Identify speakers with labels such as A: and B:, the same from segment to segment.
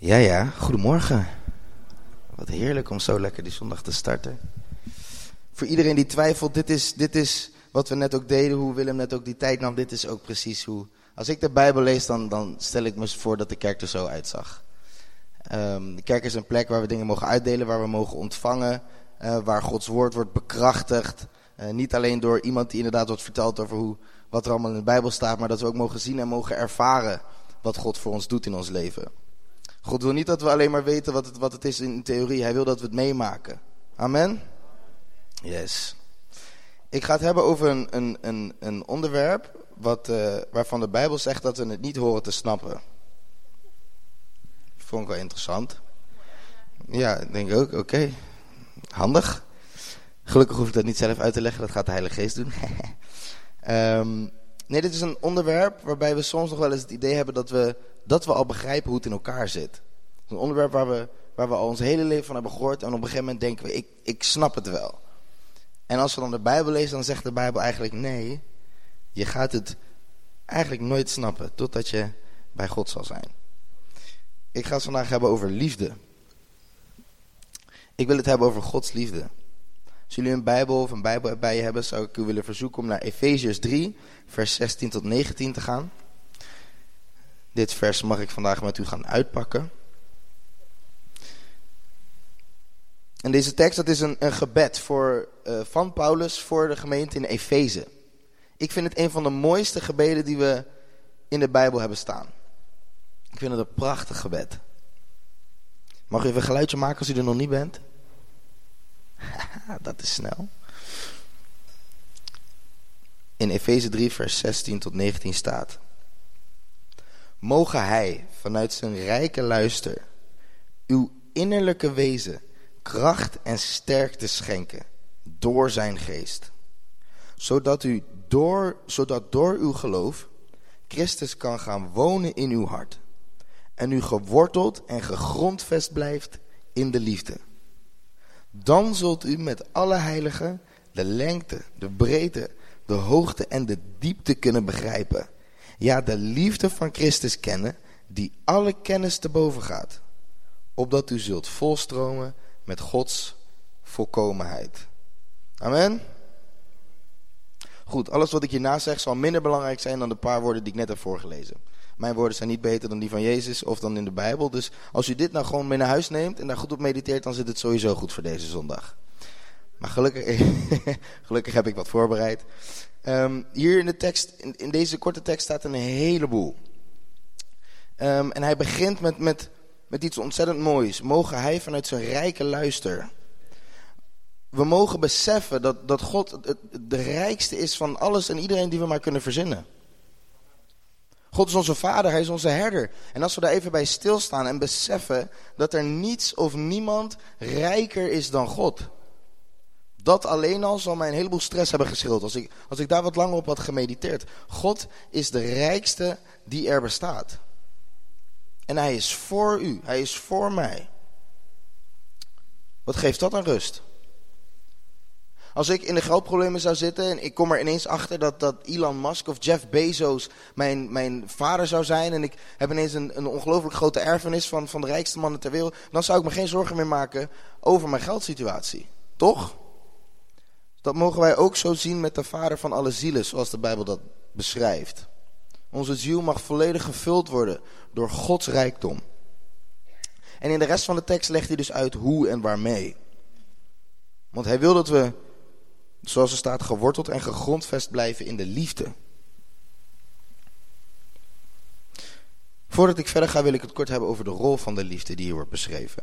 A: Ja, ja, goedemorgen. Wat heerlijk om zo lekker die zondag te starten. Voor iedereen die twijfelt, dit is, dit is wat we net ook deden, hoe Willem net ook die tijd nam. Dit is ook precies hoe. Als ik de Bijbel lees, dan, dan stel ik me voor dat de kerk er zo uitzag. Um, de kerk is een plek waar we dingen mogen uitdelen, waar we mogen ontvangen, uh, waar Gods woord wordt bekrachtigd. Uh, niet alleen door iemand die inderdaad wordt verteld over hoe, wat er allemaal in de Bijbel staat, maar dat we ook mogen zien en mogen ervaren wat God voor ons doet in ons leven. God wil niet dat we alleen maar weten wat het, wat het is in theorie. Hij wil dat we het meemaken. Amen? Yes. Ik ga het hebben over een, een, een, een onderwerp wat, uh, waarvan de Bijbel zegt dat we het niet horen te snappen. Vond ik wel interessant. Ja, ik denk ook. Oké. Handig. Gelukkig hoef ik dat niet zelf uit te leggen. Dat gaat de Heilige Geest doen. um, nee, dit is een onderwerp waarbij we soms nog wel eens het idee hebben dat we dat we al begrijpen hoe het in elkaar zit. Een onderwerp waar we, waar we al ons hele leven van hebben gehoord. En op een gegeven moment denken we, ik, ik snap het wel. En als we dan de Bijbel lezen, dan zegt de Bijbel eigenlijk nee. Je gaat het eigenlijk nooit snappen totdat je bij God zal zijn. Ik ga het vandaag hebben over liefde. Ik wil het hebben over Gods liefde. Als jullie een Bijbel of een Bijbel bij je hebben, zou ik u willen verzoeken om naar Efeziërs 3, vers 16 tot 19 te gaan. Dit vers mag ik vandaag met u gaan uitpakken. En deze tekst dat is een, een gebed voor, uh, van Paulus voor de gemeente in Efeze. Ik vind het een van de mooiste gebeden die we in de Bijbel hebben staan. Ik vind het een prachtig gebed. Mag u even een geluidje maken als u er nog niet bent? dat is snel. In Efeze 3 vers 16 tot 19 staat... Mogen Hij vanuit zijn rijke luister uw innerlijke wezen kracht en sterkte schenken door zijn geest. Zodat, u door, zodat door uw geloof Christus kan gaan wonen in uw hart. En u geworteld en gegrondvest blijft in de liefde. Dan zult u met alle heiligen de lengte, de breedte, de hoogte en de diepte kunnen begrijpen ja, de liefde van Christus kennen, die alle kennis te boven gaat, opdat u zult volstromen met Gods volkomenheid. Amen. Goed, alles wat ik hierna zeg zal minder belangrijk zijn dan de paar woorden die ik net heb voorgelezen. Mijn woorden zijn niet beter dan die van Jezus of dan in de Bijbel. Dus als u dit nou gewoon mee naar huis neemt en daar goed op mediteert, dan zit het sowieso goed voor deze zondag. Maar gelukkig, gelukkig heb ik wat voorbereid. Um, hier in de tekst, in, deze korte tekst staat een heleboel. Um, en hij begint met, met, met iets ontzettend moois. Mogen hij vanuit zijn rijke luister. We mogen beseffen dat, dat God het, de rijkste is van alles en iedereen die we maar kunnen verzinnen. God is onze vader, hij is onze herder. En als we daar even bij stilstaan en beseffen dat er niets of niemand rijker is dan God. Dat alleen al zal mij een heleboel stress hebben geschild als ik, als ik daar wat langer op had gemediteerd. God is de rijkste die er bestaat. En hij is voor u, hij is voor mij. Wat geeft dat een rust? Als ik in de geldproblemen zou zitten en ik kom er ineens achter dat, dat Elon Musk of Jeff Bezos mijn, mijn vader zou zijn. En ik heb ineens een, een ongelooflijk grote erfenis van, van de rijkste mannen ter wereld. Dan zou ik me geen zorgen meer maken over mijn geldsituatie. Toch? Dat mogen wij ook zo zien met de vader van alle zielen, zoals de Bijbel dat beschrijft. Onze ziel mag volledig gevuld worden door Gods rijkdom. En in de rest van de tekst legt hij dus uit hoe en waarmee. Want hij wil dat we, zoals er staat, geworteld en gegrondvest blijven in de liefde. Voordat ik verder ga wil ik het kort hebben over de rol van de liefde die hier wordt beschreven.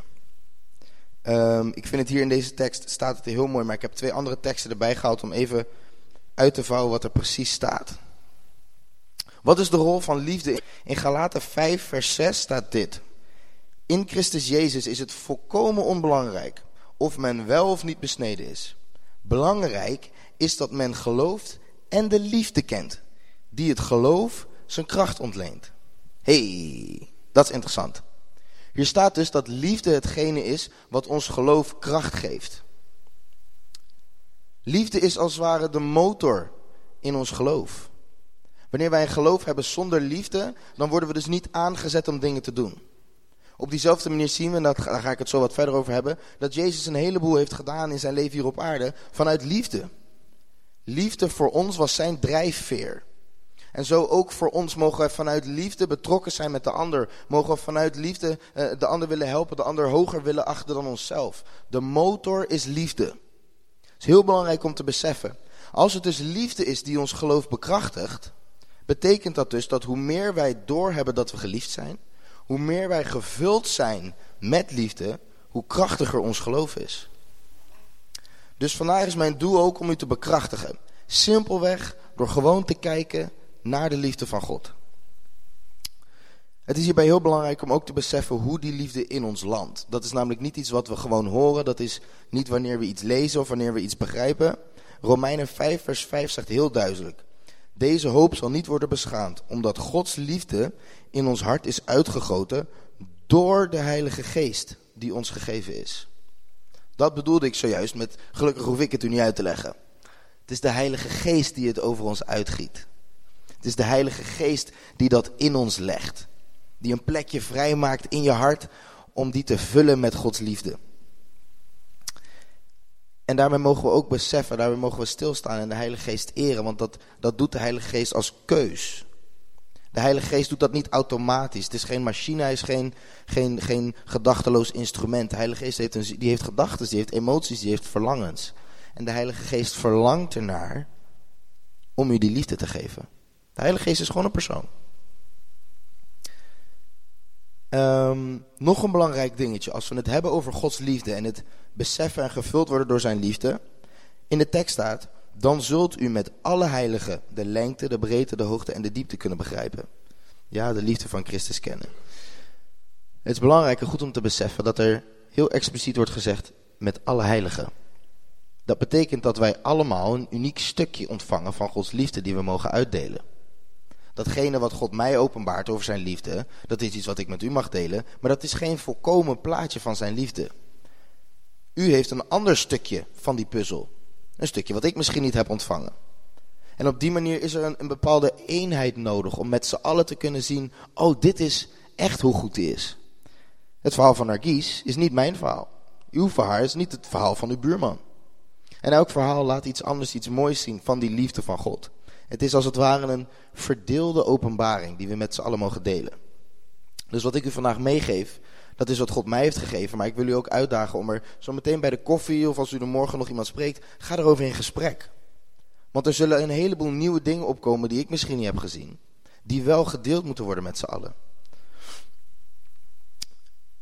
A: Um, ik vind het hier in deze tekst staat het heel mooi, maar ik heb twee andere teksten erbij gehaald om even uit te vouwen wat er precies staat. Wat is de rol van liefde? In Galaten 5 vers 6 staat dit. In Christus Jezus is het volkomen onbelangrijk of men wel of niet besneden is. Belangrijk is dat men gelooft en de liefde kent, die het geloof zijn kracht ontleent. hey, dat is interessant. Hier staat dus dat liefde hetgene is wat ons geloof kracht geeft. Liefde is als het ware de motor in ons geloof. Wanneer wij een geloof hebben zonder liefde, dan worden we dus niet aangezet om dingen te doen. Op diezelfde manier zien we, en daar ga ik het zo wat verder over hebben, dat Jezus een heleboel heeft gedaan in zijn leven hier op aarde vanuit liefde. Liefde voor ons was zijn drijfveer. En zo ook voor ons mogen we vanuit liefde betrokken zijn met de ander. Mogen we vanuit liefde uh, de ander willen helpen, de ander hoger willen achter dan onszelf. De motor is liefde. Het is heel belangrijk om te beseffen. Als het dus liefde is die ons geloof bekrachtigt, betekent dat dus dat hoe meer wij doorhebben dat we geliefd zijn, hoe meer wij gevuld zijn met liefde, hoe krachtiger ons geloof is. Dus vandaag is mijn doel ook om u te bekrachtigen. Simpelweg door gewoon te kijken naar de liefde van God. Het is hierbij heel belangrijk om ook te beseffen hoe die liefde in ons landt. Dat is namelijk niet iets wat we gewoon horen. Dat is niet wanneer we iets lezen of wanneer we iets begrijpen. Romeinen 5 vers 5 zegt heel duidelijk. Deze hoop zal niet worden beschaamd, omdat Gods liefde in ons hart is uitgegoten door de Heilige Geest die ons gegeven is. Dat bedoelde ik zojuist met, gelukkig hoef ik het u niet uit te leggen. Het is de Heilige Geest die het over ons uitgiet. Het is de Heilige Geest die dat in ons legt. Die een plekje vrijmaakt in je hart om die te vullen met Gods liefde. En daarmee mogen we ook beseffen, daarmee mogen we stilstaan en de Heilige Geest eren. Want dat, dat doet de Heilige Geest als keus. De Heilige Geest doet dat niet automatisch. Het is geen machine, hij is geen, geen, geen gedachteloos instrument. De Heilige Geest heeft, een, die heeft gedachten, die heeft emoties, die heeft verlangens. En de Heilige Geest verlangt ernaar om u die liefde te geven. De Heilige Geest is gewoon een persoon. Um, nog een belangrijk dingetje, als we het hebben over Gods liefde en het beseffen en gevuld worden door zijn liefde. In de tekst staat, dan zult u met alle heiligen de lengte, de breedte, de hoogte en de diepte kunnen begrijpen. Ja, de liefde van Christus kennen. Het is belangrijk en goed om te beseffen dat er heel expliciet wordt gezegd met alle heiligen. Dat betekent dat wij allemaal een uniek stukje ontvangen van Gods liefde die we mogen uitdelen. Datgene wat God mij openbaart over zijn liefde, dat is iets wat ik met u mag delen, maar dat is geen volkomen plaatje van zijn liefde. U heeft een ander stukje van die puzzel. Een stukje wat ik misschien niet heb ontvangen. En op die manier is er een, bepaalde eenheid nodig om met z'n allen te kunnen zien, oh dit is echt hoe goed die is. Het verhaal van Nargis is niet mijn verhaal. Uw verhaal is niet het verhaal van uw buurman. En elk verhaal laat iets anders, iets moois zien van die liefde van God. Het is als het ware een verdeelde openbaring die we met z'n allen mogen delen. Dus wat ik u vandaag meegeef, dat is wat God mij heeft gegeven. Maar ik wil u ook uitdagen om er zo meteen bij de koffie of als u er morgen nog iemand spreekt, ga erover in gesprek. Want er zullen een heleboel nieuwe dingen opkomen die ik misschien niet heb gezien. Die wel gedeeld moeten worden met z'n allen.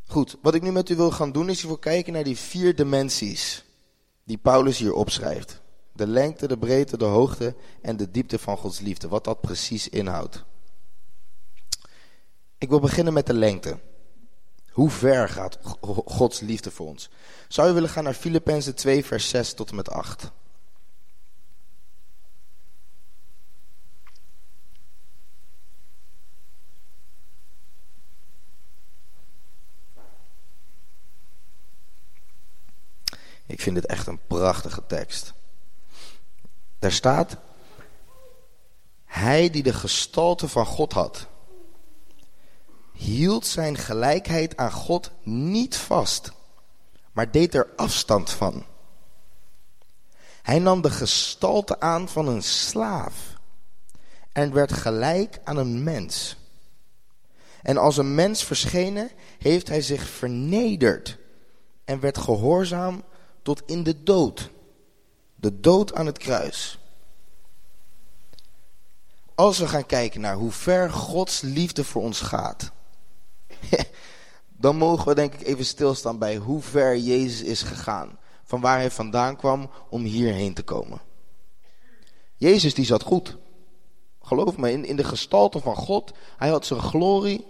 A: Goed, wat ik nu met u wil gaan doen is voor kijken naar die vier dimensies die Paulus hier opschrijft. De lengte, de breedte, de hoogte en de diepte van Gods liefde. Wat dat precies inhoudt. Ik wil beginnen met de lengte. Hoe ver gaat Gods liefde voor ons? Zou je willen gaan naar Filippenzen 2 vers 6 tot en met 8? Ik vind het echt een prachtige tekst. Daar staat, hij die de gestalte van God had, hield zijn gelijkheid aan God niet vast, maar deed er afstand van. Hij nam de gestalte aan van een slaaf en werd gelijk aan een mens. En als een mens verschenen, heeft hij zich vernederd en werd gehoorzaam tot in de dood. De dood aan het kruis. Als we gaan kijken naar hoe ver Gods liefde voor ons gaat, dan mogen we denk ik even stilstaan bij hoe ver Jezus is gegaan. Van waar hij vandaan kwam om hierheen te komen. Jezus die zat goed. Geloof me, in, in de gestalte van God. Hij had zijn glorie.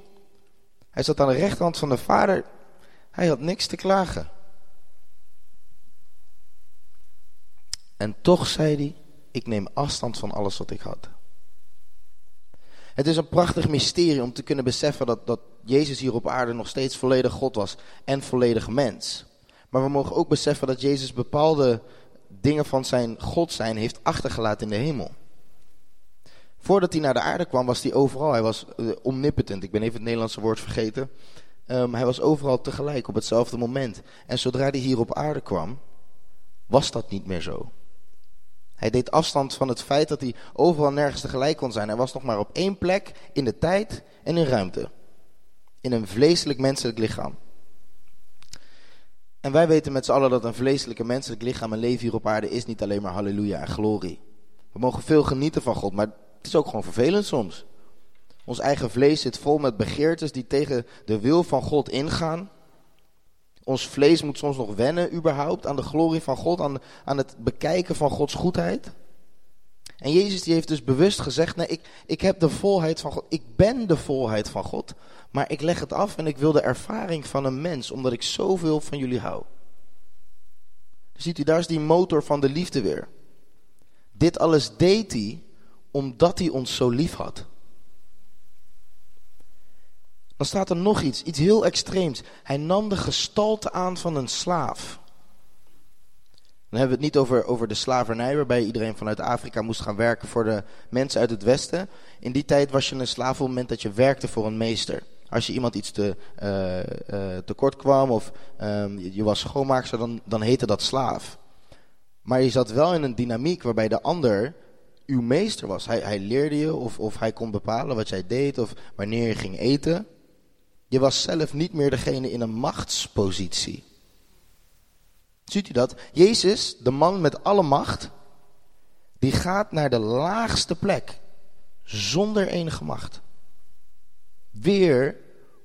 A: Hij zat aan de rechterhand van de Vader. Hij had niks te klagen. En toch zei hij, ik neem afstand van alles wat ik had. Het is een prachtig mysterie om te kunnen beseffen dat, dat Jezus hier op aarde nog steeds volledig God was en volledig mens. Maar we mogen ook beseffen dat Jezus bepaalde dingen van zijn God zijn heeft achtergelaten in de hemel. Voordat hij naar de aarde kwam was hij overal. Hij was uh, omnipotent. Ik ben even het Nederlandse woord vergeten. Ehm, hij was overal tegelijk op hetzelfde moment. En zodra hij hier op aarde kwam, was dat niet meer zo. Hij deed afstand van het feit dat hij overal nergens tegelijk kon zijn. Hij was nog maar op één plek in de tijd en in ruimte. In een vleeselijk menselijk lichaam. En wij weten met z'n allen dat een vleeselijke menselijk lichaam en leven hier op aarde is niet alleen maar halleluja en glorie. We mogen veel genieten van God, maar het is ook gewoon vervelend soms. Ons eigen vlees zit vol met begeertes die tegen de wil van God ingaan. Ons vlees moet soms nog wennen überhaupt aan de glorie van God, aan, aan het bekijken van Gods goedheid. En Jezus die heeft dus bewust gezegd, nee, ik, ik heb de volheid van God, ik ben de volheid van God, maar ik leg het af en ik wil de ervaring van een mens, omdat ik zoveel van jullie hou. Ziet u, daar is die motor van de liefde weer. Dit alles deed hij omdat hij ons zo lief had. Dan staat er nog iets, iets heel extreems. Hij nam de gestalte aan van een slaaf. Dan hebben we het niet over, over de slavernij, waarbij iedereen vanuit Afrika moest gaan werken voor de mensen uit het Westen. In die tijd was je een slaaf op het moment dat je werkte voor een meester. Als je iemand iets te, uh, tekort kwam of um, je, was schoonmaakster, dan, dan heette dat slaaf. Maar je zat wel in een dynamiek waarbij de ander uw meester was. Hij, hij leerde je of, of hij kon bepalen wat jij deed of wanneer je ging eten. Je was zelf niet meer degene in een machtspositie. Ziet u dat? Jezus, de man met alle macht, die gaat naar de laagste plek zonder enige macht. Weer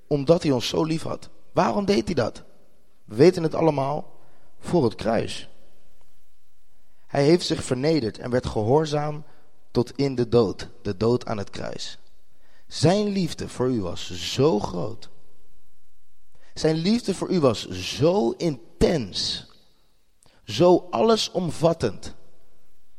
A: omdat hij ons zo lief had. Waarom deed hij dat? We weten het allemaal voor het kruis. Hij heeft zich vernederd en werd gehoorzaam tot in de dood, de dood aan het kruis. Zijn liefde voor u was zo groot. Zijn liefde voor u was zo intens, zo allesomvattend,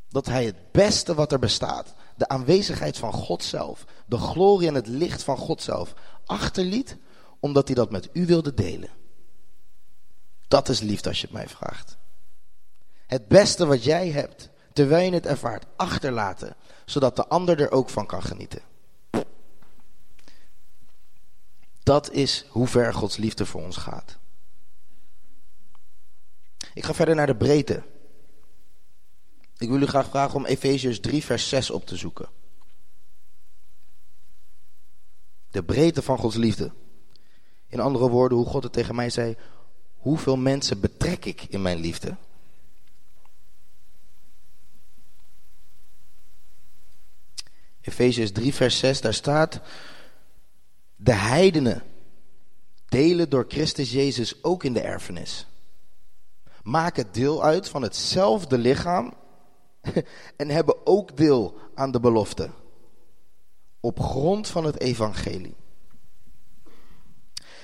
A: dat hij het beste wat er bestaat, de aanwezigheid van God zelf, de glorie en het licht van God zelf, achterliet, omdat hij dat met u wilde delen. Dat is liefde als je het mij vraagt. Het beste wat jij hebt, terwijl je het ervaart, achterlaten, zodat de ander er ook van kan genieten. Dat is hoe ver Gods liefde voor ons gaat. Ik ga verder naar de breedte. Ik wil u graag vragen om Efeziërs 3 vers 6 op te zoeken. De breedte van Gods liefde. In andere woorden, hoe God het tegen mij zei, hoeveel mensen betrek ik in mijn liefde? Efeziërs 3 vers 6, daar staat, de heidenen delen door Christus Jezus ook in de erfenis. Maken deel uit van hetzelfde lichaam en hebben ook deel aan de belofte. Op grond van het evangelie.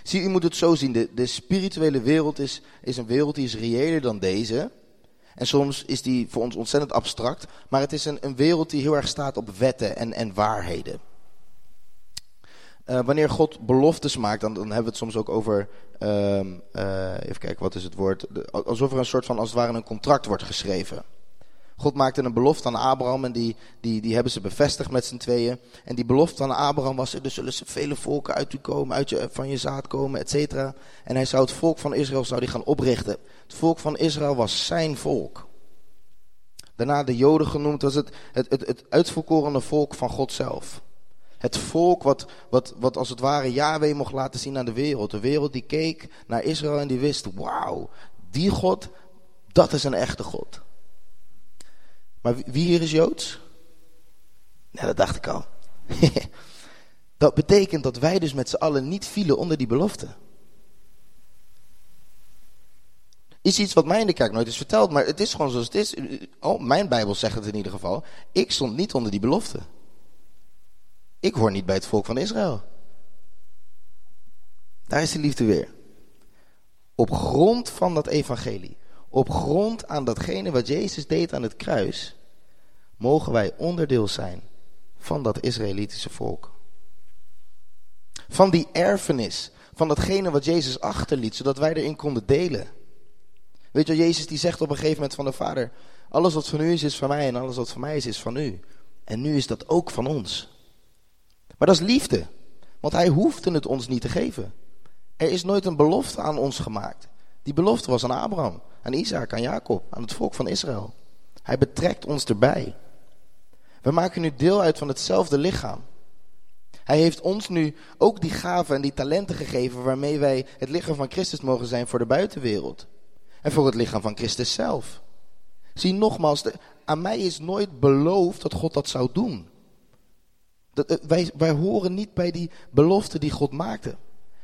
A: Zie, u moet het zo zien. De, de spirituele wereld is, is een wereld die is reëler dan deze. En soms is die voor ons ontzettend abstract. Maar het is een, een wereld die heel erg staat op wetten en, en waarheden. Uh, wanneer God beloftes maakt, dan, dan, hebben we het soms ook over, uh, uh, even kijken, wat is het woord? alsof er een soort van, als het ware, een contract wordt geschreven. God maakte een belofte aan Abraham en die, die, die hebben ze bevestigd met z'n tweeën. En die belofte aan Abraham was, er zullen vele volken uit u komen, uit van je zaad komen, et cetera. En hij zou het volk van Israël zou die gaan oprichten. Het volk van Israël was zijn volk. Daarna de Joden genoemd was het, het, het, het uitverkorene volk van God zelf. Het volk wat, wat, wat als het ware Yahweh mocht laten zien aan de wereld. De wereld die keek naar Israël en die wist, wauw, die God, dat is een echte God. Maar wie hier is Joods? Nou, dat dacht ik al. dat betekent dat wij dus met z'n allen niet vielen onder die belofte. Is iets wat mij in de kerk nooit is verteld, maar het is gewoon zoals het is. Oh, mijn Bijbel zegt het in ieder geval. Ik stond niet onder die belofte. Ik hoor niet bij het volk van Israël. Daar is de liefde weer. Op grond van dat evangelie, op grond aan datgene wat Jezus deed aan het kruis, mogen wij onderdeel zijn van dat Israëlitische volk. Van die erfenis, van datgene wat Jezus achterliet, zodat wij erin konden delen. Weet je, Jezus die zegt op een gegeven moment van de Vader, alles wat van u is, is van mij en alles wat van mij is, is van u. En nu is dat ook van ons. Maar dat is liefde. Want hij hoefde het ons niet te geven. Er is nooit een belofte aan ons gemaakt. Die belofte was aan Abraham, aan Isaac, aan Jacob, aan het volk van Israël. Hij betrekt ons erbij. We maken nu deel uit van hetzelfde lichaam. Hij heeft ons nu ook die gaven en die talenten gegeven waarmee wij het lichaam van Christus mogen zijn voor de buitenwereld. En voor het lichaam van Christus zelf. Zie nogmaals, aan mij is nooit beloofd dat God dat zou doen. Dat, eh, wij, wij horen niet bij die belofte die God maakte.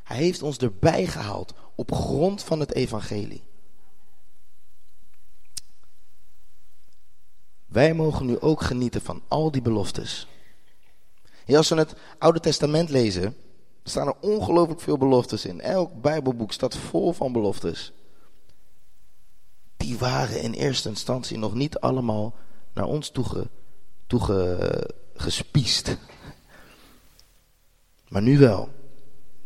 A: Hij heeft ons erbij gehaald op grond van het evangelie. Wij mogen nu ook genieten van al die beloftes. Als we het Oude Testament lezen, staan er ongelooflijk veel beloftes in. Elk Bijbelboek staat vol van beloftes. Die waren in eerste instantie nog niet allemaal naar ons toege, toegespiest. Maar nu wel.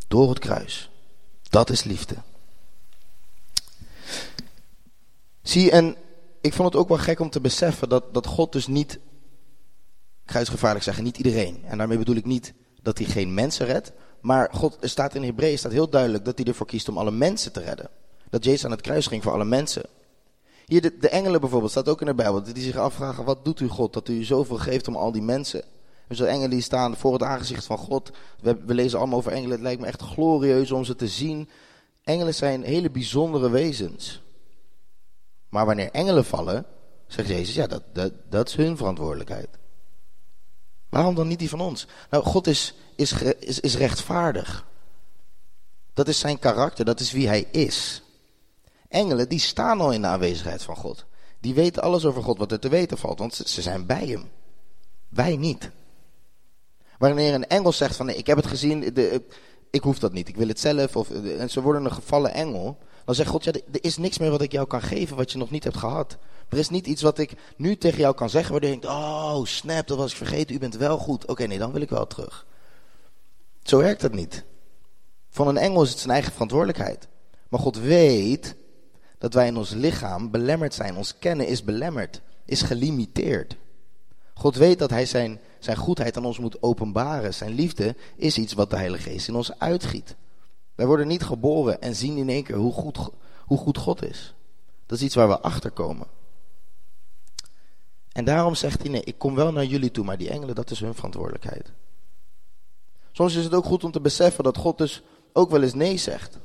A: Door het kruis. Dat is liefde. Zie, en ik vond het ook wel gek om te beseffen dat, dat God dus niet, ik ga eens gevaarlijk zeggen, niet iedereen. En daarmee bedoel ik niet dat hij geen mensen redt. Maar God, er staat in Hebreeën staat heel duidelijk dat hij ervoor kiest om alle mensen te redden. Dat Jezus aan het kruis ging voor alle mensen. Hier de, de engelen bijvoorbeeld, staat ook in de Bijbel, dat die zich afvragen, wat doet u God dat u zoveel geeft om al die mensen? Dus de engelen die staan voor het aangezicht van God. We, we lezen allemaal over engelen. Het lijkt me echt glorieus om ze te zien. Engelen zijn hele bijzondere wezens. Maar wanneer engelen vallen, zegt Jezus, ja, dat, dat, is hun verantwoordelijkheid. Waarom dan niet die van ons? Nou, God is, is, is, is rechtvaardig. Dat is zijn karakter, dat is wie hij is. Engelen, die staan al in de aanwezigheid van God. Die weten alles over God wat er te weten valt, want ze zijn bij hem. Wij niet. Wanneer een engel zegt van nee, ik heb het gezien, de, ik hoef dat niet, ik wil het zelf. Of, en ze worden een gevallen engel. Dan zegt God, ja, er is niks meer wat ik jou kan geven wat je nog niet hebt gehad. Er is niet iets wat ik nu tegen jou kan zeggen waardoor je denkt, oh snap, dat was ik vergeten, u bent wel goed. Oké, nee, dan wil ik wel terug. Zo werkt dat niet. Van een engel is het zijn eigen verantwoordelijkheid. Maar God weet dat wij in ons lichaam belemmerd zijn. Ons kennen is belemmerd, is gelimiteerd. God weet dat hij zijn, zijn goedheid aan ons moet openbaren. Zijn liefde is iets wat de Heilige Geest in ons uitgiet. Wij worden niet geboren en zien in één keer hoe goed, hoe goed God is. Dat is iets waar we achter komen. En daarom zegt hij, nee, ik kom wel naar jullie toe, maar die engelen, dat is hun verantwoordelijkheid. Soms is het ook goed om te beseffen dat God dus ook wel eens nee zegt.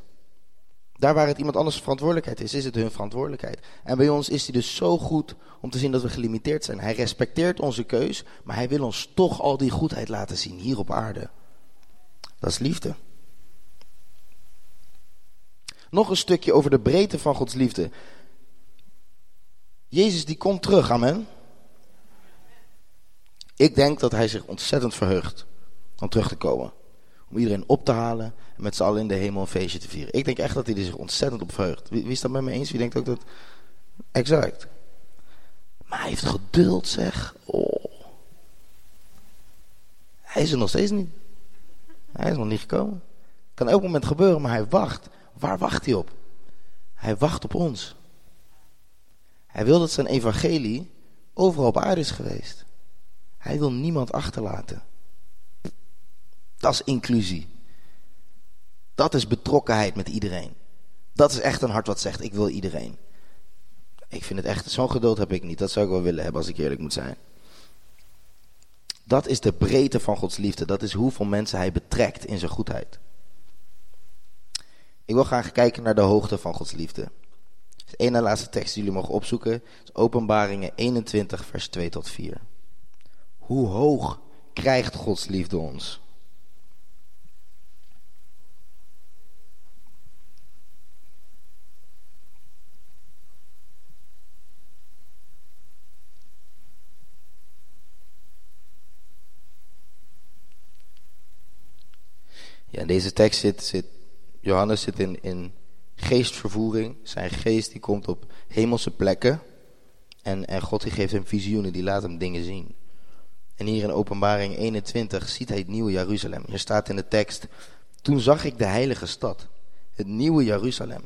A: Daar waar het iemand anders verantwoordelijkheid is, is het hun verantwoordelijkheid. En bij ons is hij dus zo goed om te zien dat we gelimiteerd zijn. Hij respecteert onze keus, maar hij wil ons toch al die goedheid laten zien hier op aarde. Dat is liefde. Nog een stukje over de breedte van Gods liefde. Jezus die komt terug, amen. Ik denk dat hij zich ontzettend verheugt om terug te komen. Om iedereen op te halen en met z'n allen in de hemel een feestje te vieren. Ik denk echt dat hij er zich ontzettend op verheugt. Wie, wie is dat met me eens? Wie denkt ook dat... Exact. Maar hij heeft geduld, zeg. Oh. Hij is er nog steeds niet. Hij is nog niet gekomen. Kan elk moment gebeuren, maar hij wacht. Waar wacht hij op? Hij wacht op ons. Hij wil dat zijn evangelie overal op aarde is geweest. Hij wil niemand achterlaten. Dat is inclusie. Dat is betrokkenheid met iedereen. Dat is echt een hart wat zegt, ik wil iedereen. Ik vind het echt, zo'n geduld heb ik niet. Dat zou ik wel willen hebben als ik eerlijk moet zijn. Dat is de breedte van Gods liefde. Dat is hoeveel mensen hij betrekt in zijn goedheid. Ik wil graag kijken naar de hoogte van Gods liefde. De ene laatste tekst die jullie mogen opzoeken is Openbaringen 21 vers 2 tot 4. Hoe hoog krijgt Gods liefde ons? Deze tekst zit, Johannes zit in, in geestvervoering. Zijn geest die komt op hemelse plekken. En, en God die geeft hem visioenen, die laat hem dingen zien. En hier in openbaring 21 ziet hij het nieuwe Jeruzalem. Hier staat in de tekst, toen zag ik de heilige stad, het nieuwe Jeruzalem,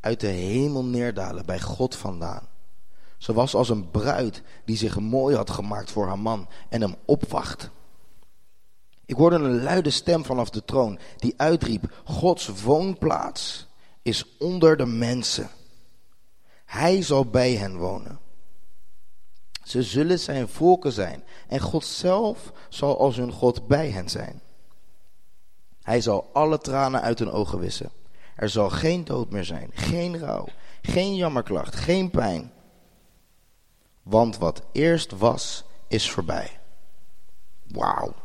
A: uit de hemel neerdalen bij God vandaan. Ze was als een bruid die zich mooi had gemaakt voor haar man en hem opwacht. Ik hoorde een luide stem vanaf de troon die uitriep: Gods woonplaats is onder de mensen. Hij zal bij hen wonen. Ze zullen zijn volken zijn en God zelf zal als hun God bij hen zijn. Hij zal alle tranen uit hun ogen wissen. Er zal geen dood meer zijn, geen rouw, geen jammerklacht, geen pijn. Want wat eerst was, is voorbij. Wauw.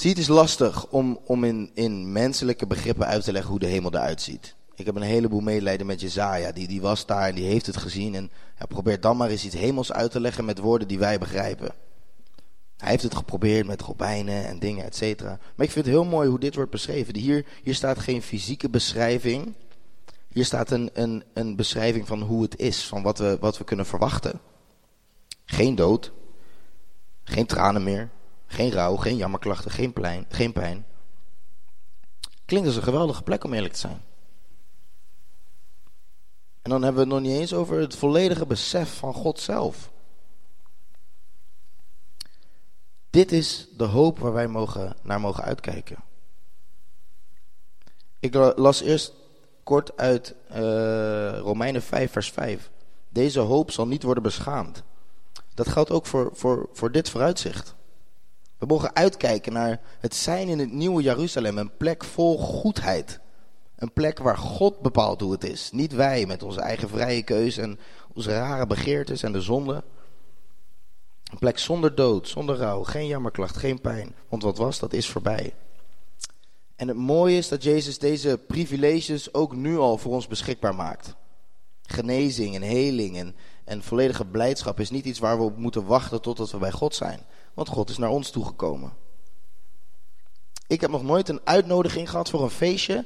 A: Zie, het is lastig om, om in, in menselijke begrippen uit te leggen hoe de hemel eruit ziet. Ik heb een heleboel medelijden met Jezaja. Die, die was daar en die heeft het gezien. En ja, probeer dan maar eens iets hemels uit te leggen met woorden die wij begrijpen. Hij heeft het geprobeerd met robijnen en dingen, et cetera. Maar ik vind het heel mooi hoe dit wordt beschreven. Hier, hier staat geen fysieke beschrijving. Hier staat een, een, een beschrijving van hoe het is, van wat we, wat we kunnen verwachten. Geen dood, geen tranen meer, geen rouw, geen jammerklachten, geen, geen pijn. Klinkt als een geweldige plek om eerlijk te zijn. En dan hebben we het nog niet eens over het volledige besef van God zelf. Dit is de hoop waar wij mogen, naar mogen uitkijken. Ik las eerst kort uit uh, Romeinen 5, vers 5. Deze hoop zal niet worden beschaamd. Dat geldt ook voor, voor, voor dit vooruitzicht. We mogen uitkijken naar het zijn in het nieuwe Jeruzalem, een plek vol goedheid. Een plek waar God bepaalt hoe het is. Niet wij met onze eigen vrije keus en onze rare begeertes en de zonde. Een plek zonder dood, zonder rouw, geen jammerklacht, geen pijn. Want wat was, dat is voorbij. En het mooie is dat Jezus deze privileges ook nu al voor ons beschikbaar maakt. Genezing en heling en, en volledige blijdschap is niet iets waar we op moeten wachten totdat we bij God zijn. Want God is naar ons toegekomen. Ik heb nog nooit een uitnodiging gehad voor een feestje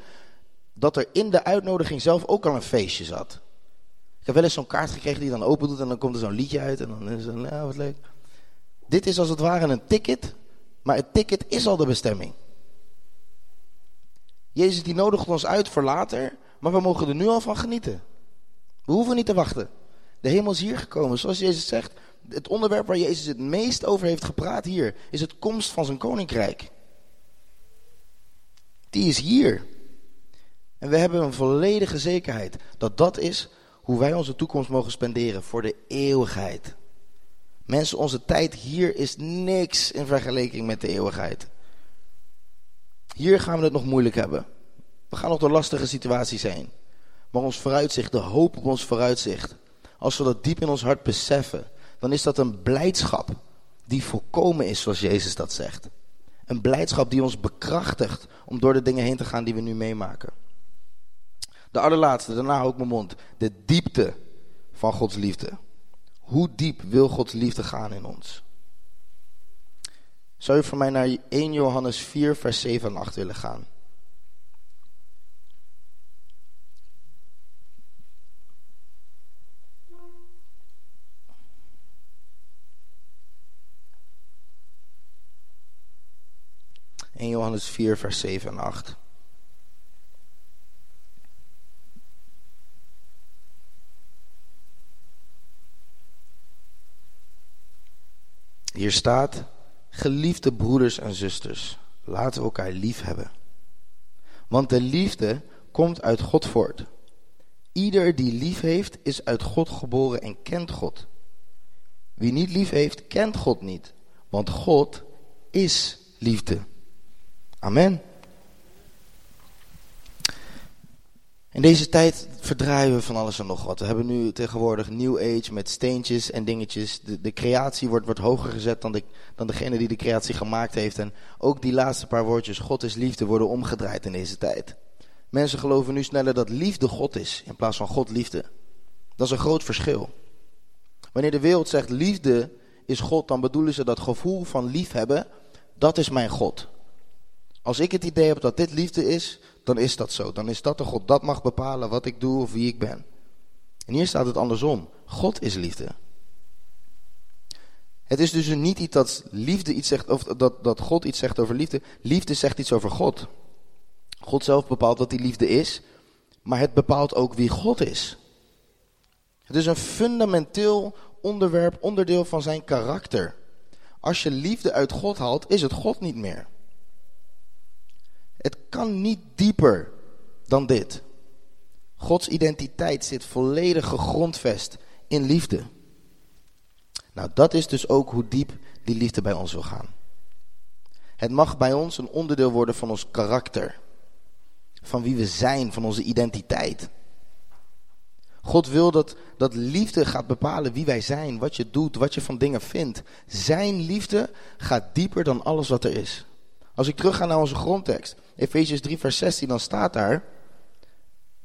A: dat er in de uitnodiging zelf ook al een feestje zat. Ik heb wel eens zo'n kaart gekregen die dan open doet en dan komt er zo'n liedje uit en dan is het, nou wat leuk. Dit is als het ware een ticket, maar het ticket is al de bestemming. Jezus die nodigt ons uit voor later, maar we mogen er nu al van genieten. We hoeven niet te wachten. De hemel is hier gekomen, zoals Jezus zegt. Het onderwerp waar Jezus het meest over heeft gepraat hier, is het komst van zijn koninkrijk. Die is hier. En we hebben een volledige zekerheid dat dat is hoe wij onze toekomst mogen spenderen voor de eeuwigheid. Mensen, onze tijd hier is niks in vergelijking met de eeuwigheid. Hier gaan we het nog moeilijk hebben. We gaan nog door lastige situaties heen. Maar ons vooruitzicht, de hoop op ons vooruitzicht, als we dat diep in ons hart beseffen, dan is dat een blijdschap die volkomen is, zoals Jezus dat zegt. Een blijdschap die ons bekrachtigt om door de dingen heen te gaan die we nu meemaken. De allerlaatste, daarna ook mijn mond. De diepte van Gods liefde. Hoe diep wil Gods liefde gaan in ons? Zou je voor mij naar 1 Johannes 4, vers 7 en 8 willen gaan? In Johannes 4, vers 7 en 8. Hier staat, geliefde broeders en zusters, laten we elkaar lief hebben. Want de liefde komt uit God voort. Ieder die lief heeft, is uit God geboren en kent God. Wie niet lief heeft, kent God niet, want God is liefde. Amen. In deze tijd verdraaien we van alles en nog wat. We hebben nu tegenwoordig New Age met steentjes en dingetjes. De, de creatie wordt, wordt hoger gezet dan, de, dan degene die de creatie gemaakt heeft. En ook die laatste paar woordjes, God is liefde, worden omgedraaid in deze tijd. Mensen geloven nu sneller dat liefde God is, in plaats van God liefde. Dat is een groot verschil. Wanneer de wereld zegt liefde is God, dan bedoelen ze dat gevoel van liefhebben, dat is mijn God. Als ik het idee heb dat dit liefde is, dan is dat zo. Dan is dat de God. Dat mag bepalen wat ik doe of wie ik ben. En hier staat het andersom. God is liefde. Het is dus niet iets dat liefde iets zegt, of dat, dat God iets zegt over liefde. Liefde zegt iets over God. God zelf bepaalt wat die liefde is, maar het bepaalt ook wie God is. Het is een fundamenteel onderwerp, onderdeel van zijn karakter. Als je liefde uit God haalt, is het God niet meer. Het kan niet dieper dan dit. Gods identiteit zit volledig gegrondvest in liefde. Nou, dat is dus ook hoe diep die liefde bij ons wil gaan. Het mag bij ons een onderdeel worden van ons karakter. Van wie we zijn, van onze identiteit. God wil dat, dat liefde gaat bepalen wie wij zijn, wat je doet, wat je van dingen vindt. Zijn liefde gaat dieper dan alles wat er is. Als ik terug ga naar onze grondtekst, Efesiërs 3 vers 16, dan staat daar...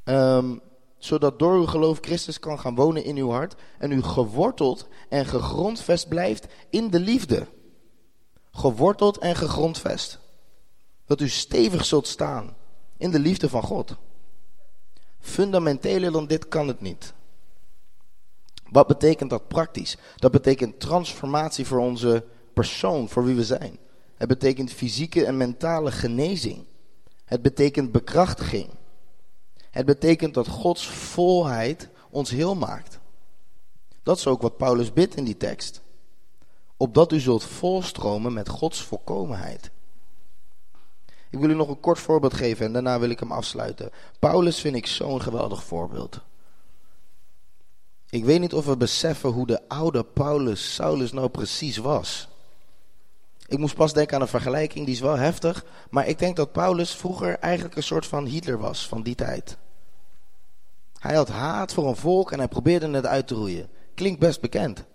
A: Ehm, zodat door uw geloof Christus kan gaan wonen in uw hart en u geworteld en gegrondvest blijft in de liefde. Geworteld en gegrondvest. Dat u stevig zult staan in de liefde van God. Fundamenteler dan dit kan het niet. Wat betekent dat praktisch? Dat betekent transformatie voor onze persoon, voor wie we zijn. Het betekent fysieke en mentale genezing. Het betekent bekrachtiging. Het betekent dat Gods volheid ons heel maakt. Dat is ook wat Paulus bidt in die tekst. Opdat u zult volstromen met Gods volkomenheid. Ik wil u nog een kort voorbeeld geven en daarna wil ik hem afsluiten. Paulus vind ik zo'n geweldig voorbeeld. Ik weet niet of we beseffen hoe de oude Paulus Saulus nou precies was. Ik moest pas denken aan een vergelijking, die is wel heftig. Maar ik denk dat Paulus vroeger eigenlijk een soort van Hitler was van die tijd. Hij had haat voor een volk en hij probeerde het uit te roeien. Klinkt best bekend.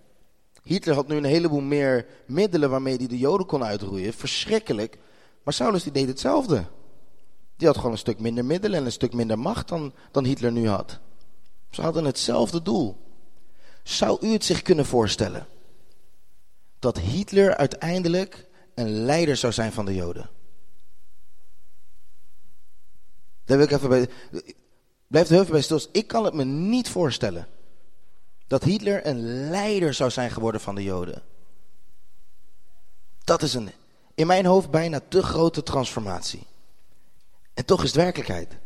A: Hitler had nu een heleboel meer middelen waarmee hij de Joden kon uitroeien. Verschrikkelijk. Maar Saulus deed hetzelfde. Die had gewoon een stuk minder middelen en een stuk minder macht dan, dan Hitler nu had. Ze hadden hetzelfde doel. Zou u het zich kunnen voorstellen? Dat Hitler uiteindelijk een leider zou zijn van de Joden. Daar wil ik even bij. Blijf er even bij stil. Ik kan het me niet voorstellen. Dat Hitler een leider zou zijn geworden van de Joden. Dat is een in mijn hoofd bijna te grote transformatie. En toch is het werkelijkheid.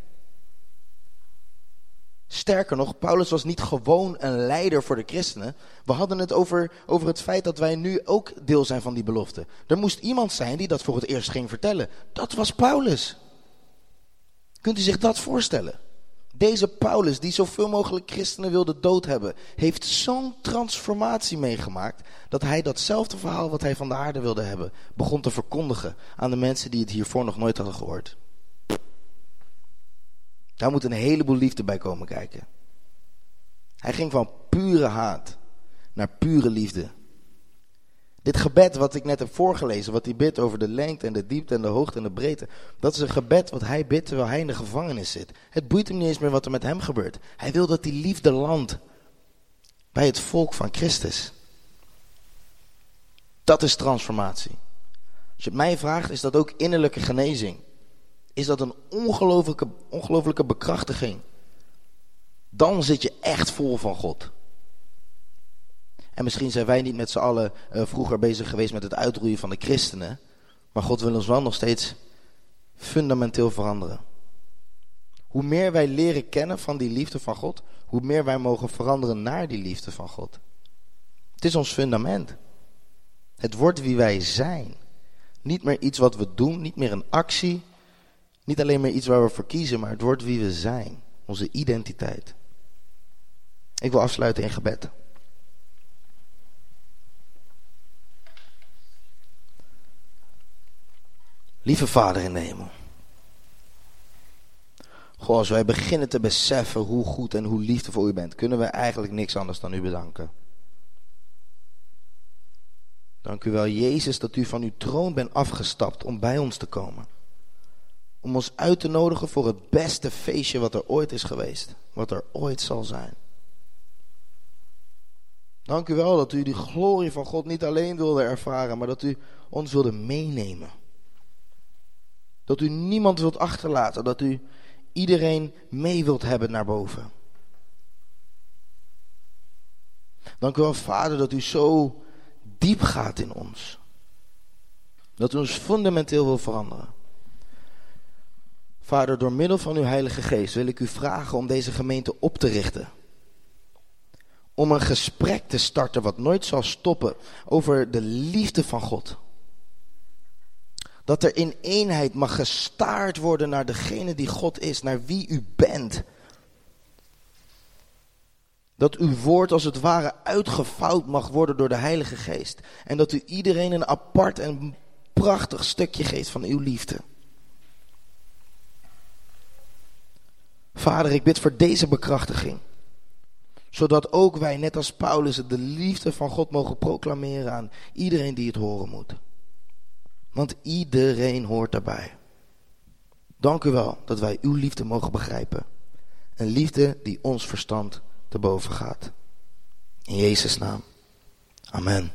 A: Sterker nog, Paulus was niet gewoon een leider voor de christenen. We hadden het over, over het feit dat wij nu ook deel zijn van die belofte. Er moest iemand zijn die dat voor het eerst ging vertellen. Dat was Paulus. Kunt u zich dat voorstellen? Deze Paulus, die zoveel mogelijk christenen wilde dood hebben, heeft zo'n transformatie meegemaakt dat hij datzelfde verhaal wat hij van de aarde wilde hebben, begon te verkondigen aan de mensen die het hiervoor nog nooit hadden gehoord. Daar moet een heleboel liefde bij komen kijken. Hij ging van pure haat naar pure liefde. Dit gebed wat ik net heb voorgelezen, wat hij bidt over de lengte en de diepte en de hoogte en de breedte. Dat is een gebed wat hij bidt terwijl hij in de gevangenis zit. Het boeit hem niet eens meer wat er met hem gebeurt. Hij wil dat die liefde landt bij het volk van Christus. Dat is transformatie. Als je het mij vraagt, is dat ook innerlijke genezing. Is dat een ongelofelijke, bekrachtiging. Dan zit je echt vol van God. En misschien zijn wij niet met z'n allen uh, vroeger bezig geweest met het uitroeien van de christenen. Maar God wil ons wel nog steeds fundamenteel veranderen. Hoe meer wij leren kennen van die liefde van God, hoe meer wij mogen veranderen naar die liefde van God. Het is ons fundament. Het wordt wie wij zijn. Niet meer iets wat we doen, niet meer een actie. Niet alleen meer iets waar we voor kiezen, maar het wordt wie we zijn. Onze identiteit. Ik wil afsluiten in gebed. Lieve Vader in de hemel. Goh, als wij beginnen te beseffen hoe goed en hoe liefdevol u bent, kunnen we eigenlijk niks anders dan u bedanken. Dank u wel, Jezus, dat u van uw troon bent afgestapt om bij ons te komen. Om ons uit te nodigen voor het beste feestje wat er ooit is geweest. Wat er ooit zal zijn. Dank u wel dat u die glorie van God niet alleen wilde ervaren, maar dat u ons wilde meenemen. Dat u niemand wilt achterlaten. Dat u iedereen mee wilt hebben naar boven. Dank u wel, Vader, dat u zo diep gaat in ons. Dat u ons fundamenteel wil veranderen. Vader, door middel van uw Heilige Geest wil ik u vragen om deze gemeente op te richten. om een gesprek te starten wat nooit zal stoppen over de liefde van God. Dat er in eenheid mag gestaard worden naar degene die God is, naar wie u bent. Dat uw woord als het ware uitgevouwd mag worden door de Heilige Geest. En dat u iedereen een apart en prachtig stukje geeft van uw liefde. Vader, ik bid voor deze bekrachtiging. Zodat ook wij, net als Paulus, de liefde van God mogen proclameren aan iedereen die het horen moet. Want iedereen hoort daarbij. Dank u wel dat wij uw liefde mogen begrijpen. Een liefde die ons verstand te boven gaat. In Jezus' naam. Amen.